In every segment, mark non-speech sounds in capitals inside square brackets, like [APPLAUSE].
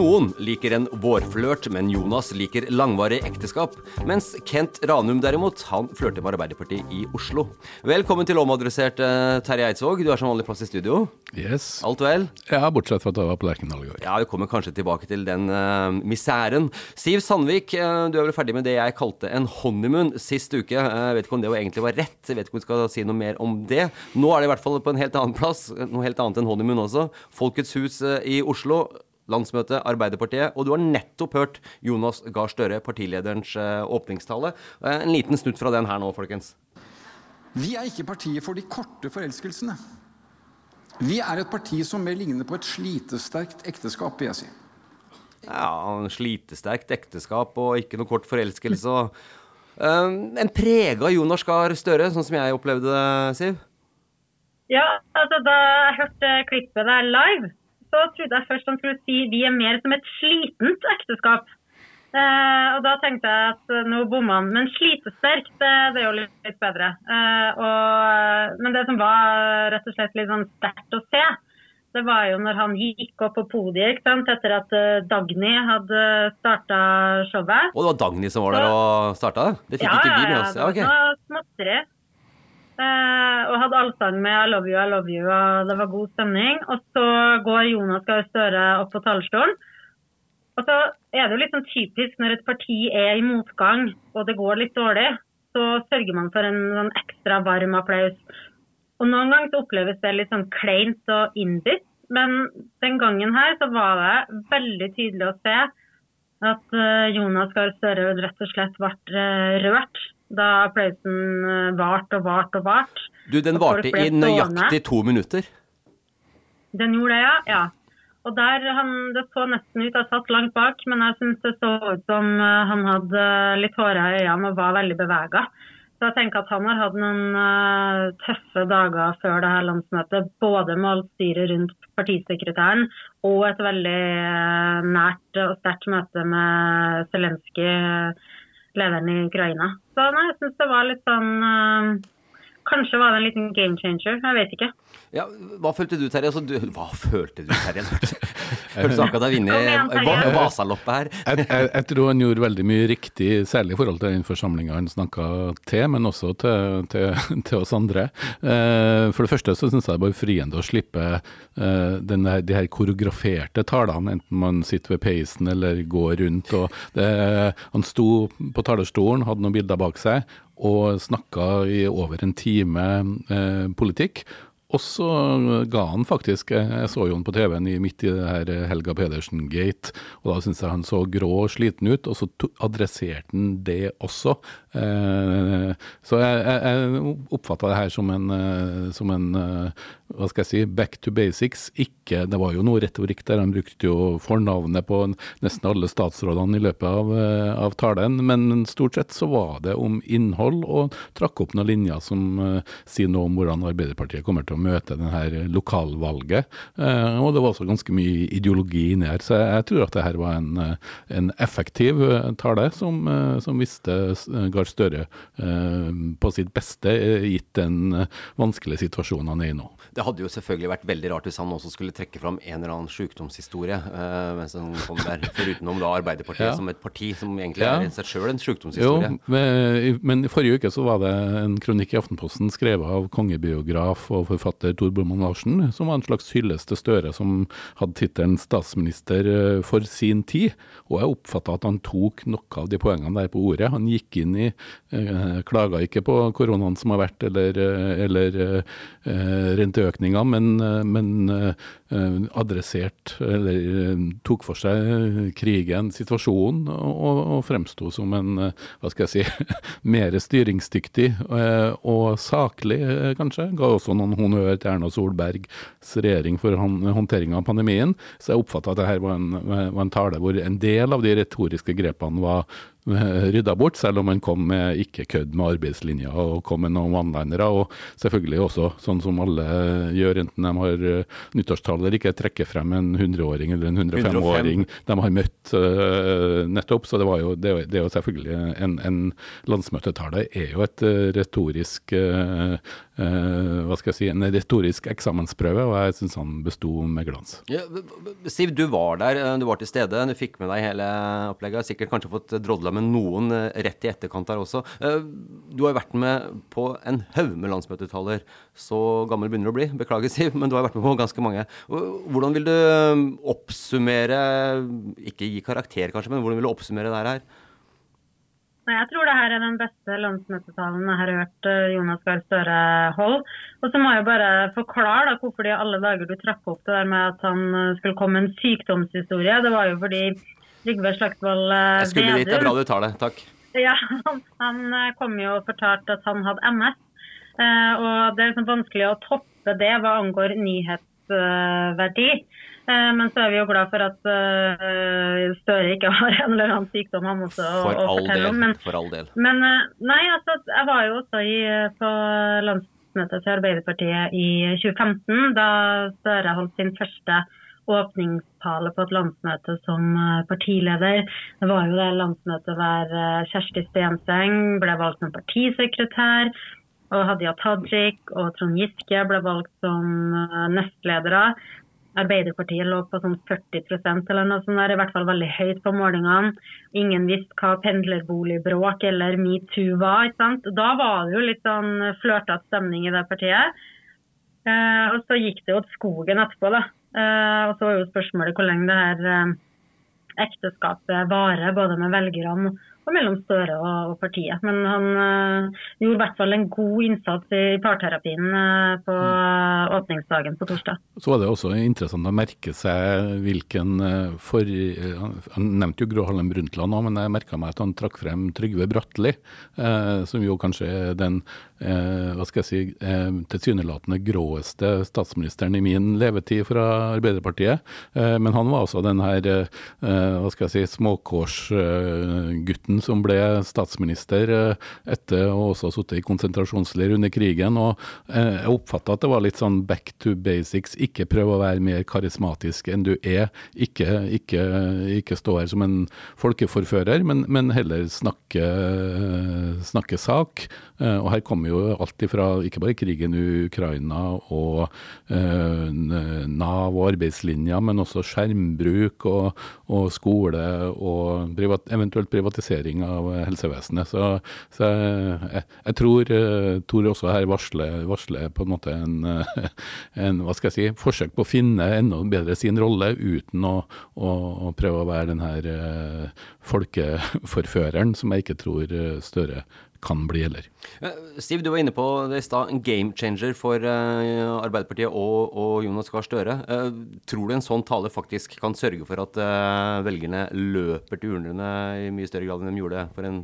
Noen liker en vårflørt, men Jonas liker langvarig ekteskap. Mens Kent Ranum derimot, han flørter med Arbeiderpartiet i Oslo. Velkommen til omadressert, eh, Terje Eidsvåg. Du er som vanlig plass i studio. Yes. Alt vel? Ja, bortsett fra at jeg var på Lerkendal i går. Ja, vi kommer kanskje tilbake til den uh, misæren. Siv Sandvik, uh, du er vel ferdig med det jeg kalte en honeymoon sist uke. Jeg Jeg vet ikke om det egentlig var rett, jeg vet ikke om vi skal si noe mer om det. Nå er det i hvert fall på en helt annen plass, noe helt annet enn honeymoon også. Folkets hus eh, i Oslo. Landsmøte Arbeiderpartiet, og du har nettopp hørt Jonas Gahr Støre, partilederens eh, åpningstale. Eh, En liten snutt fra den her nå, folkens. Vi er ikke partiet for de korte forelskelsene. Vi er et parti som mer ligner på et slitesterkt ekteskap, vil jeg si. Ja, en slitesterkt ekteskap og ikke noe kort forelskelse. og um, En prega Jonas Gahr Støre, sånn som jeg opplevde det, Siv. Ja, altså da jeg hørte klippet der live, så trodde jeg først han skulle si vi er mer som et slitent ekteskap. Eh, og da tenkte jeg at eh, nå bomma han. Men slitesterkt, det, det er jo litt, bedre. Eh, og, men det som var rett og slett litt sånn sterkt å se, det var jo når han gikk opp på podiet etter at eh, Dagny hadde starta showet. Og det var Dagny som var der og starta? Det fikk ikke vi med oss. det Ja, var ok. noe småtteri. Eh, og hadde allsang med 'I love you, I love you', og det var god stemning. Og så går Jonas Gahr Støre opp på talerstolen. Og så er det jo litt sånn typisk når et parti er i motgang, og det går litt dårlig, så sørger man for en sånn ekstra varm applaus. Og noen ganger så oppleves det litt sånn kleint og innbitt, men den gangen her så var det veldig tydelig å se at eh, Jonas Gahr Støre rett og slett ble eh, rørt da applausen uh, varte og varte og varte. Du, den varte i nøyaktig to minutter. Den gjorde det, ja. ja. Og der han, Det så nesten ut, jeg satt langt bak, men jeg syns det så ut som eh, han hadde litt tårer i øynene og var veldig bevega. Så jeg tenker at han har hatt noen uh, tøffe dager før det her landsmøtet. Både med alt styret rundt partisekretæren og et veldig uh, nært og sterkt møte med Zelenskyj, lederen i Ukraina. Så nei, jeg syns det var litt sånn eh, Kanskje var det en liten game changer, jeg vet ikke. Ja, hva følte du, Terje? Altså, du, hva følte du, Terje? [LAUGHS] Hørtes ut som akkurat har vunnet Vasaloppet her. Jeg, jeg, jeg tror han gjorde veldig mye riktig, særlig i forhold til den forsamlinga han snakka til, men også til, til, [LAUGHS] til oss andre. Eh, for det første så syns jeg det var friende å slippe eh, den de her koreograferte talene, enten man sitter ved peisen eller går rundt. Og det, han sto på talerstolen, hadde noen bilder bak seg, og snakka i over en time eh, politikk. Og så ga han faktisk Jeg så jo han på TV-en midt i det her Helga Pedersen-gate, og da syntes jeg han så grå og sliten ut, og så adresserte han det også. Eh, så jeg, jeg, jeg oppfatta det her som en, eh, som en eh, hva skal jeg si, back to basics. Ikke, det var jo noe retorikk der, han brukte jo fornavnet på nesten alle statsrådene i løpet av, eh, av talen, men stort sett så var det om innhold, og trakk opp noen linjer som uh, sier noe om hvordan Arbeiderpartiet kommer til å møte denne lokalvalget. Uh, og det var også ganske mye ideologi inni her, så jeg, jeg, tror at det her var en, en effektiv uh, tale som, som viste Gahr Støre på sitt beste, gitt den vanskelige situasjonen han er i nå. Det hadde jo selvfølgelig vært veldig rart hvis han også skulle trekke fram en eller annen sykdomshistorie. Uh, mens han kom der, Forutenom da Arbeiderpartiet [LAUGHS] ja. som et parti som egentlig ja. er i seg sjøl en sykdomshistorie. Jo, men i forrige uke så var det en kronikk i Aftenposten skrevet av kongebiograf og forfatter Tor Bormann Larsen, som var en slags hyllest til Støre, som hadde tittelen 'statsminister eh, for sin tid'. Og jeg oppfatta at han tok noe av de poengene der på ordet. Han gikk inn i uh, Klaga ikke på koronaen som har vært, eller, eller uh, renteøkninger, men, men uh, adressert, eller tok for seg krigen, situasjonen, og, og fremsto som en, hva skal jeg si, [LAUGHS] mer styringsdyktig og saklig, kanskje. Ga også noen honnør til Erna Solbergs regjering for håndtering av pandemien. Så jeg oppfatta at dette var en, var en tale hvor en del av de retoriske grepene var rydda bort, selv om han kom med ikke kødd med arbeidslinja og kom med noen one-linere. Og selvfølgelig også, sånn som alle gjør, enten de har nyttårstale eller ikke, trekke frem en 100-åring eller en 105-åring de har møtt uh, nettopp. Så det, var jo, det, det er jo selvfølgelig en, en landsmøtetale er jo et uh, retorisk hva skal jeg si, en retorisk eksamensprøve, og jeg syns han besto med glans. Ja, Siv, du var der, du var til stede. Du fikk med deg hele opplegget. Har sikkert kanskje fått drodla med noen eh, rett i etterkant her også. Eh, du har vært med på en haug med landsmøtetaler. Så gammel begynner du å bli, beklager Siv, men du har vært med på ganske mange. Hvordan vil du eh, oppsummere, ikke gi karakter kanskje, men hvordan vil du oppsummere det her? Jeg tror det her er den beste landsmøtetalen jeg har hørt Jonas Gahr Støre holde. Og så må jeg bare forklare da, hvorfor de alle dager du trakk opp det der med at han skulle komme med en sykdomshistorie. Det var jo fordi Trygve Slagsvold Vedum. Jeg skulle dit, det er bra du tar det. Takk. Ja, han, han eh, kom jo og fortalte at han hadde MS. Eh, og det er liksom vanskelig å toppe det hva angår nyhetsverdi. Eh, men så er vi jo glad for at Støre ikke [LAUGHS] har en eller annen sykdom han også å, for å fortelle om. Men, for all del. Men nei, altså, jeg var jo også i, på landsmøtet til Arbeiderpartiet i 2015, da Støre holdt sin første åpningstale på et landsmøte som eh, partileder. Det var jo det landsmøtet der eh, Kjersti Stenseng ble valgt som partisekretær. Og Hadia Tajik og Trond Giske ble valgt som eh, nestledere. Arbeiderpartiet lå på sånn 40% eller noe sånt, der, i hvert fall veldig høyt på målingene. Ingen visste hva pendlerboligbråk eller metoo var. ikke sant? Da var det jo litt sånn flørtete stemning i det partiet. Eh, og så gikk det jo til skogen etterpå, da. Eh, og så var jo spørsmålet hvor lenge det her eh, ekteskapet varer, både med velgerne mellom Støre og, partiet. Men han uh, gjorde i hvert fall en god innsats i parterapien uh, på uh, åpningsdagen på torsdag. Så var det også interessant å merke seg hvilken for, Han nevnte jo Gro Harlem Brundtland òg, men jeg merka meg at han trakk frem Trygve Bratteli, som jo kanskje er den hva skal jeg si, tilsynelatende gråeste statsministeren i min levetid fra Arbeiderpartiet. men han var også den her hva skal jeg si, småkårsgutten som ble statsminister eh, etter å også ha sittet i konsentrasjonsleir under krigen. og eh, Jeg oppfatta at det var litt sånn back to basics. Ikke prøv å være mer karismatisk enn du er. Ikke, ikke, ikke stå her som en folkeforfører, men, men heller snakke, snakke sak. Eh, og her kommer jo alt ifra ikke bare krigen i Ukraina og Nav og arbeidslinja, men også skjermbruk og, og skole og privat, eventuelt privatisering styring av helsevesenet. Så, så jeg, jeg, tror eh, Tor også her varsler, varsler, på en måte en, en, hva skal jeg si, forsøk på å finne enda bedre sin rolle, uten å, å, å prøve å være den her folkeforføreren som jeg ikke tror eh, Støre kan bli heller. Stiv, du var inne på det i stad. En game changer for uh, Arbeiderpartiet og, og, Jonas Gahr Støre. Uh, tror du en sånn tale faktisk kan sørge for at uh, velgerne løper til urnene i mye større grad enn de gjorde for en,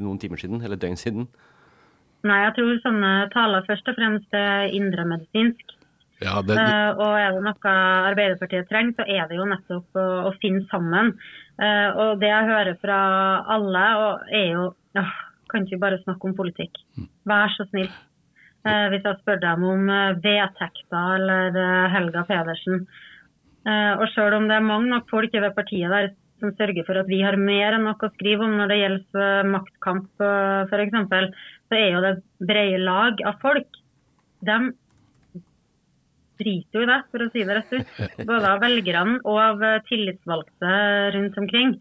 noen timer siden, eller døgn siden? Nei, jeg tror sånne taler først og fremst er indremedisinsk. Ja, det, det... Uh, og er det noe Arbeiderpartiet trenger, så er det jo nettopp å, å finne sammen. Uh, og det jeg hører fra alle, er jo uh, Kan ikke bare snakke om politikk? Mm. Vær så snill. Eh, hvis jeg spør dem om vedtekter eller Helga Pedersen. og selv om det er mange nok folk i det partiet der som sørger for at vi har mer enn nok å skrive om når det gjelder maktkamp f.eks., så er jo det brede lag av folk. De driter jo i det, for å si det rett ut. [LAUGHS] Både av velgerne og av eh, tillitsvalgte rundt omkring.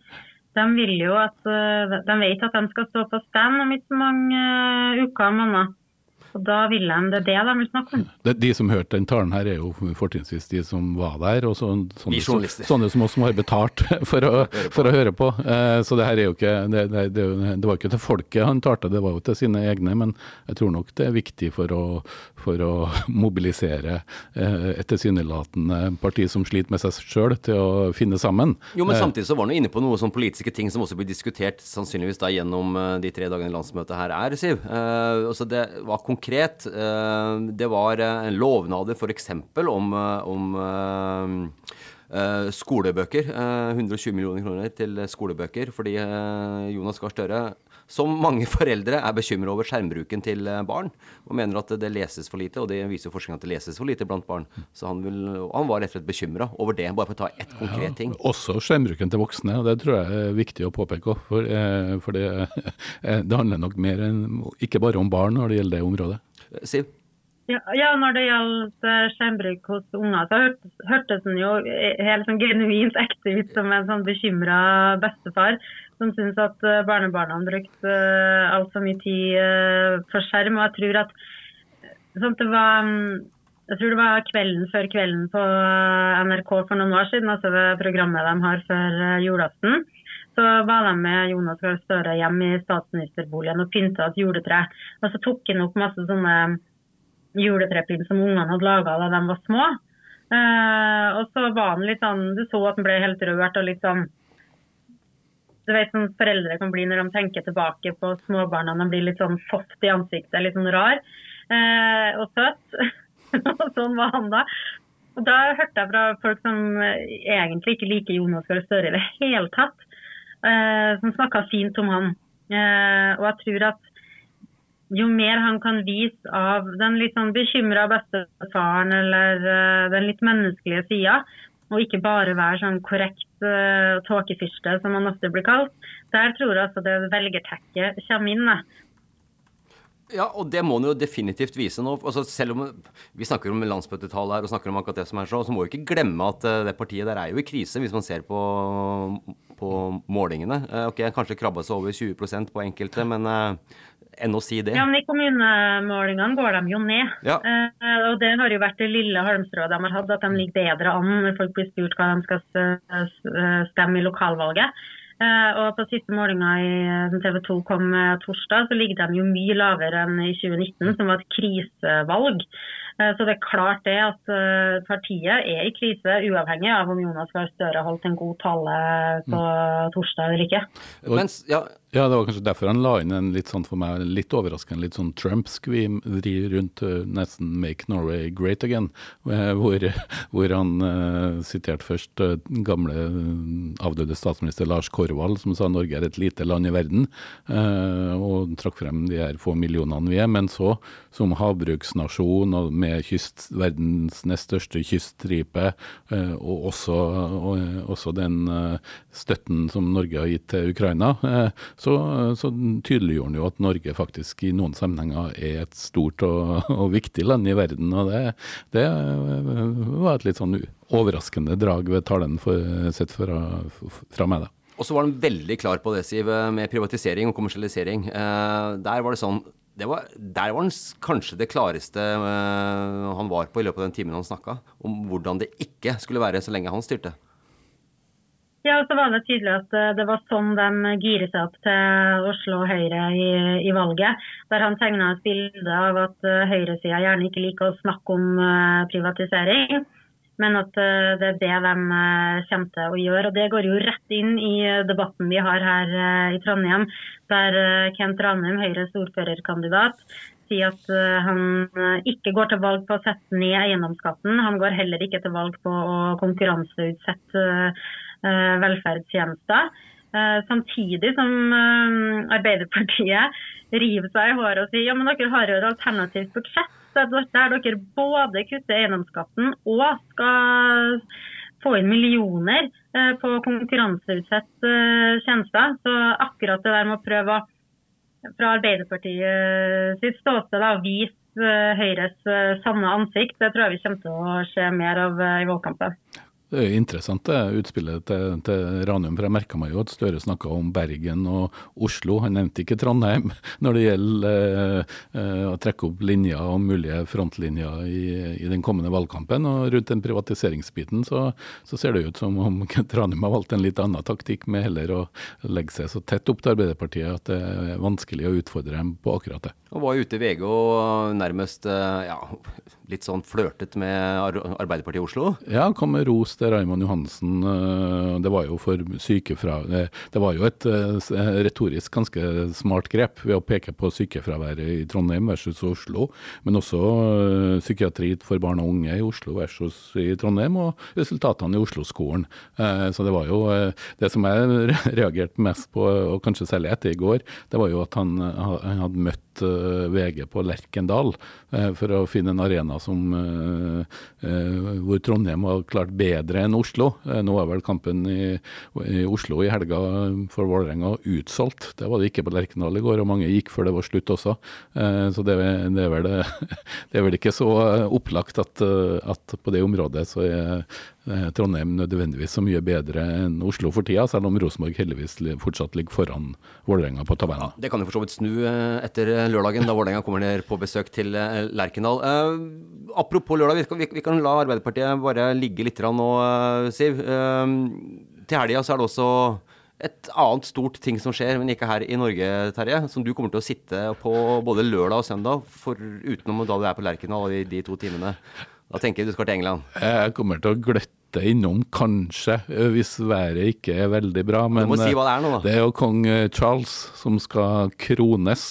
De vil jo at eh, de vet at de skal stå på stand om ikke mange eh, uker og måneder. Og da ville de, Det det de vil snakke om. De, de som hørte den talen her, er jo fortrinnsvis de som var der, og så, sånne, så, sånne, som oss som har betalt [LAUGHS] for å, for å høre på. Eh, så det her er jo ikke det, det, det, det var ikke til folket han talte, det var jo til sine egne. Men jeg tror nok det er viktig for å, for å [LAUGHS] mobilisere eh, et tilsynelatende parti som sliter med seg sjøl, til å finne sammen. Jo, men eh, samtidig så var han inne på noen sånn politiske ting som også blir diskutert sannsynligvis da gjennom eh, de tre dagene landsmøtet her er, Siv. Eh, altså det var konkret. Eh, det var en lovnader f.eks. om, eh, om skolebøker. 120 millioner kroner til skolebøker. Fordi Jonas Gahr Støre, som mange [LAUGHS] foreldre, er bekymra over skjermbruken til barn. Og mener at det leses for lite, og det viser jo forskning at det leses for lite blant barn. Så han, vil, han var rett og slett bekymra over det, bare for å ta ett konkret ting. Ja, også skjermbruken til voksne, og det tror jeg er viktig å påpeke òg. For, for det, [LAUGHS] det handler nok mer enn ikke bare om barn når det gjelder det området. Siv? Ja, ja, når det gjaldt eh, skjermbruk hos unger, så hørtes, hørtes den jo helt sånn genuint ekte ut som en sånn bekymra bestefar som syns at eh, barnebarna brukt uh, altfor mye tid på skjerm. Og jeg tror at sånn det var mm, jeg tror det var kvelden før kvelden på NRK for noen år siden, altså det programmet de har før julaften så var de med Jonas Gahr Støre hjem i statsministerboligen og pynta et juletre. Og så tok han opp masse sånne juletrepynt som ungene hadde laga da de var små. Og så var han litt sånn Du så at han ble helt rørt og litt sånn Du vet sånn foreldre kan bli når de tenker tilbake på småbarna. De blir litt sånn soft i ansiktet, litt sånn rar eh, og søt. [LAUGHS] sånn var han da. Og da hørte jeg fra folk som egentlig ikke liker Jonas Gahr Støre i det hele tatt eh, som snakka fint om han. Eh, og jeg tror at jo mer han kan vise av den litt sånn bekymra bestefaren eller uh, den litt menneskelige sida, og ikke bare være sånn korrekt uh, tåkefyrste, som man ofte blir kalt, der tror jeg altså det velgertekket kommer inn. Ja, og det må en jo definitivt vise nå. Altså, selv om vi snakker om landsmøtetall her og snakker om akkurat det som er så, så må vi ikke glemme at uh, det partiet der er jo i krise, hvis man ser på, på målingene. Uh, ok, Kanskje krabba seg over 20% på enkelte, men enn å si det. Ja, men I kommunemålingene går de jo ned. Ja. og Det har jo vært det lille halmstrået de har hatt, at de ligger bedre an når folk blir spurt hva de skal stemme i lokalvalget. Eh, og på siste målinga som TV 2 kom torsdag, så ligger de jo mye lavere enn i 2019, som var et krisevalg. Eh, så det er klart det at eh, partiet er i krise, uavhengig av om Jonas Gahr Støre holdt en god tale på mm. torsdag eller ikke. Mens, ja, ja, det var kanskje derfor han la inn en litt sånn for meg litt overraskende litt sånn Trump-skvim rundt uh, nesten 'Make Norway Great Again', uh, hvor, [LAUGHS] hvor, han uh, siterte først gamle avdøde statsminister Lars Korvald, som sa Norge er et lite land i verden, og trakk frem de her få millionene vi er. Men så, som havbruksnasjon og med kyst, verdens nest største kyststripe, og også, og, også den støtten som Norge har gitt til Ukraina, så, så tydeliggjorde han jo at Norge faktisk i noen sammenhenger er et stort og, [LAUGHS] og viktig land i verden. og det, det, var et litt sånn overraskende drag ved talen for, sett fra, fra meg. da. Og så var han veldig klar på det, Siv, med privatisering og kommersialisering. Eh, der var det sånn var, der var han kanskje det klareste uh, han var på i løpet av den timen han snakka, om hvordan det ikke skulle være så lenge han styrte. Ja, og så var det tydelig at eh, det var sånn de girer seg opp til å slå Høyre i, i valget. Der han tegna et bilde av at eh, høyresida gjerne ikke liker å snakke om eh, privatisering. Men at det er det de kommer til å gjøre. Og det går jo rett inn i debatten vi har her i Trondheim, der Kent Ranum, Høyres ordførerkandidat, sier at han ikke går til valg på å sette ned eiendomsskatten. Han går heller ikke til valg på å konkurranseutsette velferdstjenester. Eh, Samtidig som eh, Arbeiderpartiet river seg i håret og sier ja, men dere har jo et alternativt budsjett der der dere både kutter eiendomsskatten og skal få inn millioner eh, på konkurranseutsette eh, tjenester. Så akkurat det der med å prøve å fra Arbeiderpartiet sitt ståsted da, vise eh, Høyres eh, sanne ansikt, det tror jeg vi kommer til å se mer av eh, i valgkampen. Det er interessant det utspillet til, til Ranum, for jeg merka meg jo at Støre snakka om Bergen og Oslo. Han nevnte ikke Trondheim [LAUGHS] når det gjelder eh, eh, å trekke opp linjer og mulige frontlinjer i, i den kommende valgkampen. Og rundt den privatiseringsbiten så, så ser det ut som om [LAUGHS] Ranum har valgt en litt annen taktikk, med heller å legge seg så tett opp til Arbeiderpartiet at det er vanskelig å utfordre dem på akkurat det. Og var ute i VG og nærmest eh, ja, litt sånn flørtet med Arbeiderpartiet i Oslo. Ja, kom med ros til Raymond Johansen. eh, Det var jo for sykefra... Det det var jo et eh, retorisk ganske smart grep ved å peke på sykefraværet i Trondheim versus Oslo, men også eh, psykiatri for barn og unge i Oslo versus i Trondheim, og resultatene i Oslo-skolen. Eh, Så det var jo eh, Det som jeg reagerte mest på, og kanskje særlig etter i går, det var jo at han, eh, han hadde møtt eh, VG på Lerkendal eh, for å finne en arena som eh, hvor Trondheim var klart bedre enn Oslo. Nå er vel kampen i, i Oslo i helga for Vålerenga utsolgt. Det var det ikke på Lerkendal i går, og mange gikk før det var slutt også. Så det, det, er vel, [LAUGHS] det er vel ikke så opplagt at, at på det området så er Trondheim nødvendigvis så mye bedre enn Oslo for tida, selv om Rosenborg heldigvis fortsatt ligger foran Vålerenga på tabellen. Det kan jo for så vidt snu eh, etter eh, lørdagen, da Vålerenga kommer ned på besøk til eh, Lerkendal. Uh, apropos lørdag, vi kan, vi, vi kan la Arbeiderpartiet bare ligge litt nå, eh, Siv. Uh, til helga så er det også et annet stort ting som skjer, men ikke her i Norge, Terje. Som du kommer til å sitte på både lørdag og søndag, for utenom da du er på Lerkendal i de to timene. Da tenker jeg du skal til England. Jeg kommer til å gløtte innom, kanskje, eh, hvis været ikke er veldig bra. Men si eh, det er nå, det er jo kong eh, Charles som skal krones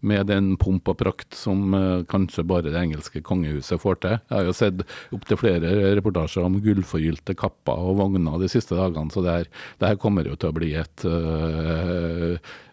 med den pomp og prakt som kanskje bare det engelske kongehuset får til. Jeg har jo sett opptil flere reportasjer om gullforgylte kapper og vogner de siste dagene, så det her, det her kommer jo til å bli et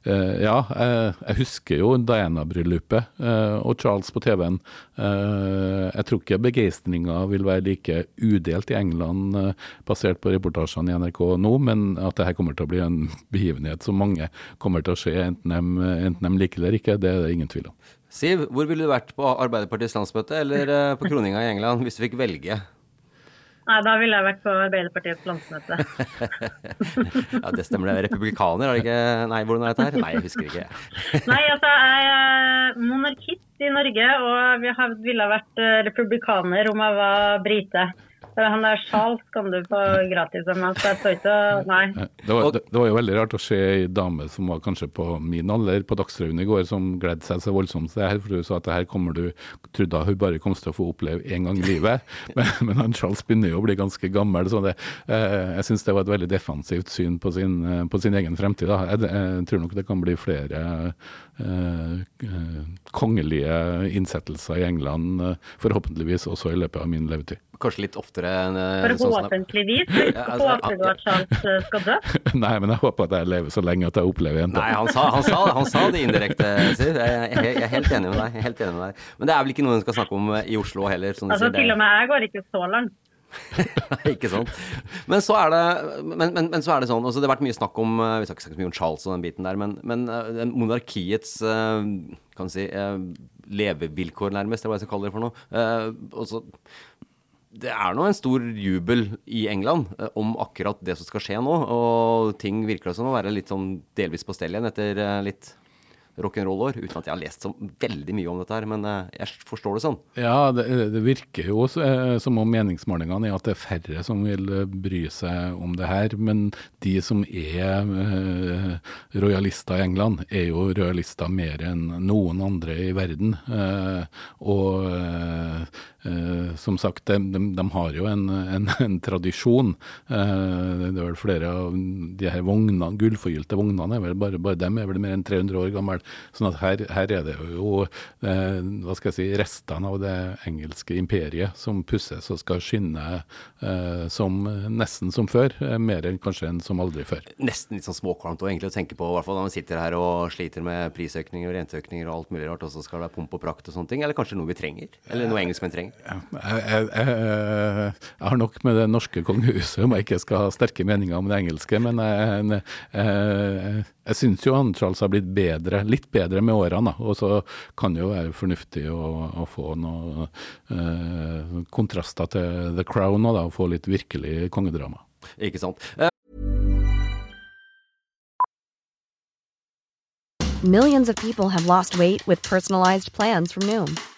Ja, jeg, jeg husker jo Diana-bryllupet eh, og Charles på TV-en. Eh, jeg tror ikke begeistringa vil være like udelt i England eh, basert på reportasjene i NRK nå, men at det her kommer til å bli en [LAUGHS] begivenhet som mange kommer til å se, enten de, de liker det eller ikke, det er det ingen tvil om. Siv, hvor ville du vært på Arbeiderpartiets landsmøte eller eh, på kroninga i England hvis du fikk velge? Nei, da ville jeg vært på Arbeiderpartiets landsmøte. [LAUGHS] Ja, det stemmer. det. Republikaner, er det ikke Nei, hvordan er dette her? Nei, jeg husker ikke. [LAUGHS] Nei, altså, jeg er monarkist i Norge, og vi ville vært eh, republikaner om jeg var brite. Han der Charles kan du få gratis av meg, så jeg står ikke og Nei. Det var, det, det var jo veldig rart å se ei dame som var kanskje på min alder på Dagsrevyen i går, som gledde seg så voldsomt til det her, for du sa at det her kommer du trodde hun bare kom til å få oppleve én gang i livet. [LAUGHS] Men, men han Charles begynner jo å bli ganske gammel, så det, eh, jeg syns det var et veldig defensivt syn på sin, eh, på sin egen fremtid. Da. Jeg, jeg tror nok det kan bli flere eh, eh, kongelige innsettelser i England, eh, forhåpentligvis også i løpet av min levetid. Kanskje litt oftere enn Forhåpentligvis. sånn. [LAUGHS] Ja, altså, Håper du at Charles eh, skal dø? [LAUGHS] Nei, men jeg håper at jeg lever så lenge at jeg opplever jenta. Nei, han sa, han sa, han sa det indirekte, Siv. Jeg, er jeg er helt enig med deg. Jeg er helt enig med deg. Men det er vel ikke noe hun skal snakke om eh, i Oslo heller? Sånn Altså, sier, til og med jeg går ikke så langt. [LAUGHS] Ikke sant. Men så er det, men, men, men så er det sånn altså Det har vært mye snakk om eh, Vi skal ikke snakke så mye om Charles og den biten der, men, men eh, den monarkiets eh, kan si, eh, levevilkår, nærmest, det er hva jeg skal kalle det for noe. Eh, også, det er nå en stor jubel i England eh, om akkurat det som skal skje nå. Og ting virker som å være litt sånn delvis på stell igjen etter eh, litt rock'n'roll-år, uten at jeg har lest så veldig mye om dette her, men eh, jeg forstår det sånn. Ja, det, det virker jo eh, som om meningsmålingene er at det er færre som vil bry seg om det her. Men de som er eh, rojalister i England, er jo rojalister mer enn noen andre i verden. Eh, og eh, som sagt, de, de, de, har jo en, en, [LAUGHS] en tradisjon. det er vel flere av de her vognene, gullforgylte vognene, er vel bare, bare dem er vel mer enn 300 år gamle. sånn at her, her er det jo hva skal jeg si, restene av det engelske imperiet som pusses og skal skinne som, nesten som før. mer enn kanskje enn som aldri før. Nesten litt sånn småkvalmt å egentlig tenke på, i hvert fall når man sitter her og sliter med prisøkninger og renteøkninger og alt mulig rart, og så skal det være pomp og prakt og sånne ting. Eller kanskje noe vi trenger? Eller noe engelskmenn trenger? Jeg, jeg, jeg, har nok med det norske kongehuset om jeg ikke skal ha sterke meninger om det engelske, men jeg, jeg, jeg syns jo han Charles har blitt bedre, litt bedre med årene. Og så kan det jo være fornuftig å, å få noen eh, kontraster til The Crown og da, få litt virkelig kongedrama. Ikke sant. Millions of people have lost weight with personalized plans from Noom,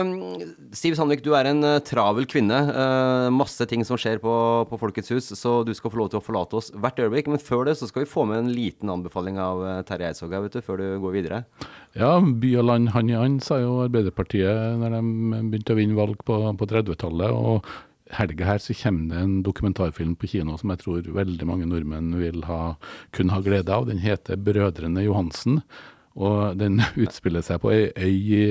Um, Siv Sandvik, du er en uh, travel kvinne. Uh, masse ting som skjer på, på, Folkets hus, så du skal få lov til å forlate oss hvert øyeblikk. Men før det så skal vi få med en liten anbefaling av uh, Terje Eidsvåg vet du, før du går videre. Ja, by og land hand i hand, sa jo Arbeiderpartiet når de begynte å vinne valg på, på 30-tallet. og helga her så kommer det en dokumentarfilm på kino som jeg tror veldig mange nordmenn vil ha, kunne ha glede av. Den heter 'Brødrene Johansen'. Og den [LAUGHS] utspiller seg på ei øy i,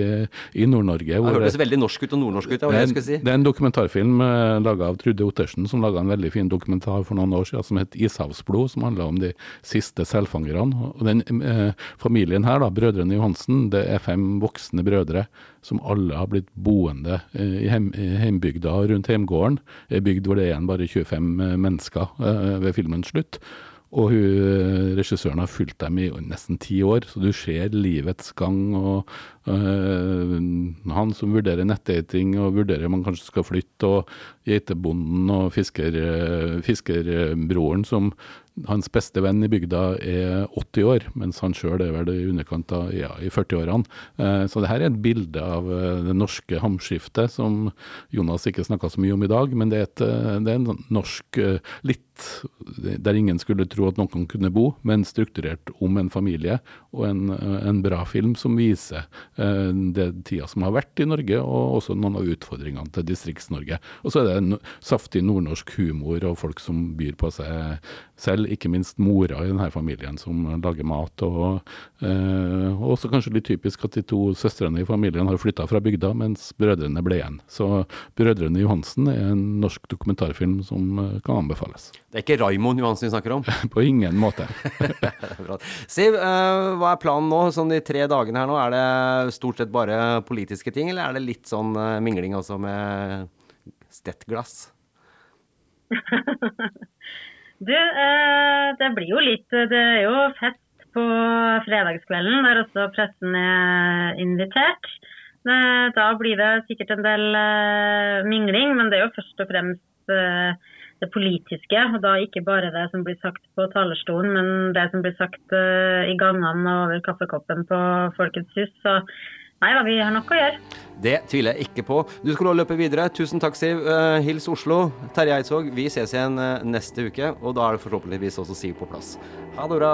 i Nord-Norge. Det hørtes veldig norsk ut og nordnorsk ut. Det, si. det er en dokumentarfilm eh, laga av Trude Ottersen, som laga en veldig fin dokumentar for noen år siden som het 'Ishavsblod', som handla om de siste selfangerne. Og den eh, familien her, da, brødrene Johansen, det er fem voksne brødre som alle har blitt boende eh, i, heim, i heimbygda rundt heimgården. Ei bygd hvor det er igjen bare 25 eh, mennesker eh, ved filmens slutt. Og hun, eh, regissøren har fulgt dem i nesten ti år, så du ser livets gang. og øh, Han som vurderer nettdating og vurderer om han kanskje skal flytte, og geitebonden og fisker, øh, fiskerbroren som hans beste venn i bygda er 80 år, mens han sjøl er vel i underkant av ja, i 40-årene. Eh, så det her er et bilde av det norske hamskiftet som Jonas ikke snakka så mye om i dag, men det er, et, det er en sånn norsk litt der ingen skulle tro at noen kunne bo, men strukturert om en familie. Og en, en bra film som viser eh, det tida som har vært i Norge, og også noen av utfordringene til Distrikts-Norge. Og så er det en saftig nordnorsk humor og folk som byr på seg selv, ikke minst mora i denne familien som lager mat. Og, eh, også kanskje litt typisk at de to søstrene i familien har flytta fra bygda, mens brødrene ble igjen. Så 'Brødrene Johansen' er en norsk dokumentarfilm som eh, kan anbefales. Det er ikke Raimond Johansen vi snakker om? [LAUGHS] på ingen måte. [LAUGHS] Siv, uh, hva er planen nå, sånn de tre dagene her nå? Er det stort sett bare politiske ting, eller er det litt sånn uh, mingling også med stettglass? [LAUGHS] Du, eh, det blir jo litt Det er jo fest på fredagskvelden, der også pressen er invitert. Da blir det sikkert en del eh, mingling, men det er jo først og fremst eh, det politiske. Og da ikke bare det som blir sagt på talerstolen, men det som blir sagt i gangene og over kaffekoppen på Folkets hus. Så Nei da, vi har nok å gjøre. Det tviler jeg ikke på. Du skal nå løpe videre. Tusen takk, Siv. Uh, hils Oslo. Terje Eidsvåg, vi ses igjen uh, neste uke, og da er det forhåpentligvis også Siv på plass. Ha det bra.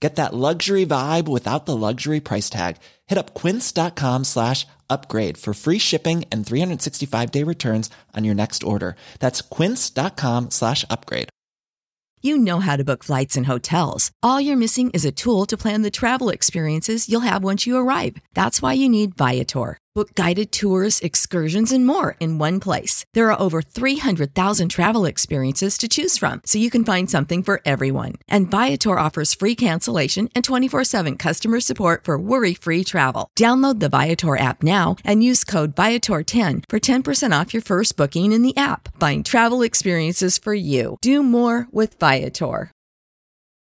Get that luxury vibe without the luxury price tag. Hit up quince.com slash upgrade for free shipping and 365 day returns on your next order. That's quince.com slash upgrade. You know how to book flights and hotels. All you're missing is a tool to plan the travel experiences you'll have once you arrive. That's why you need Viator. Book guided tours, excursions, and more in one place. There are over 300,000 travel experiences to choose from, so you can find something for everyone. And Viator offers free cancellation and 24 7 customer support for worry free travel. Download the Viator app now and use code Viator10 for 10% off your first booking in the app. Find travel experiences for you. Do more with Viator.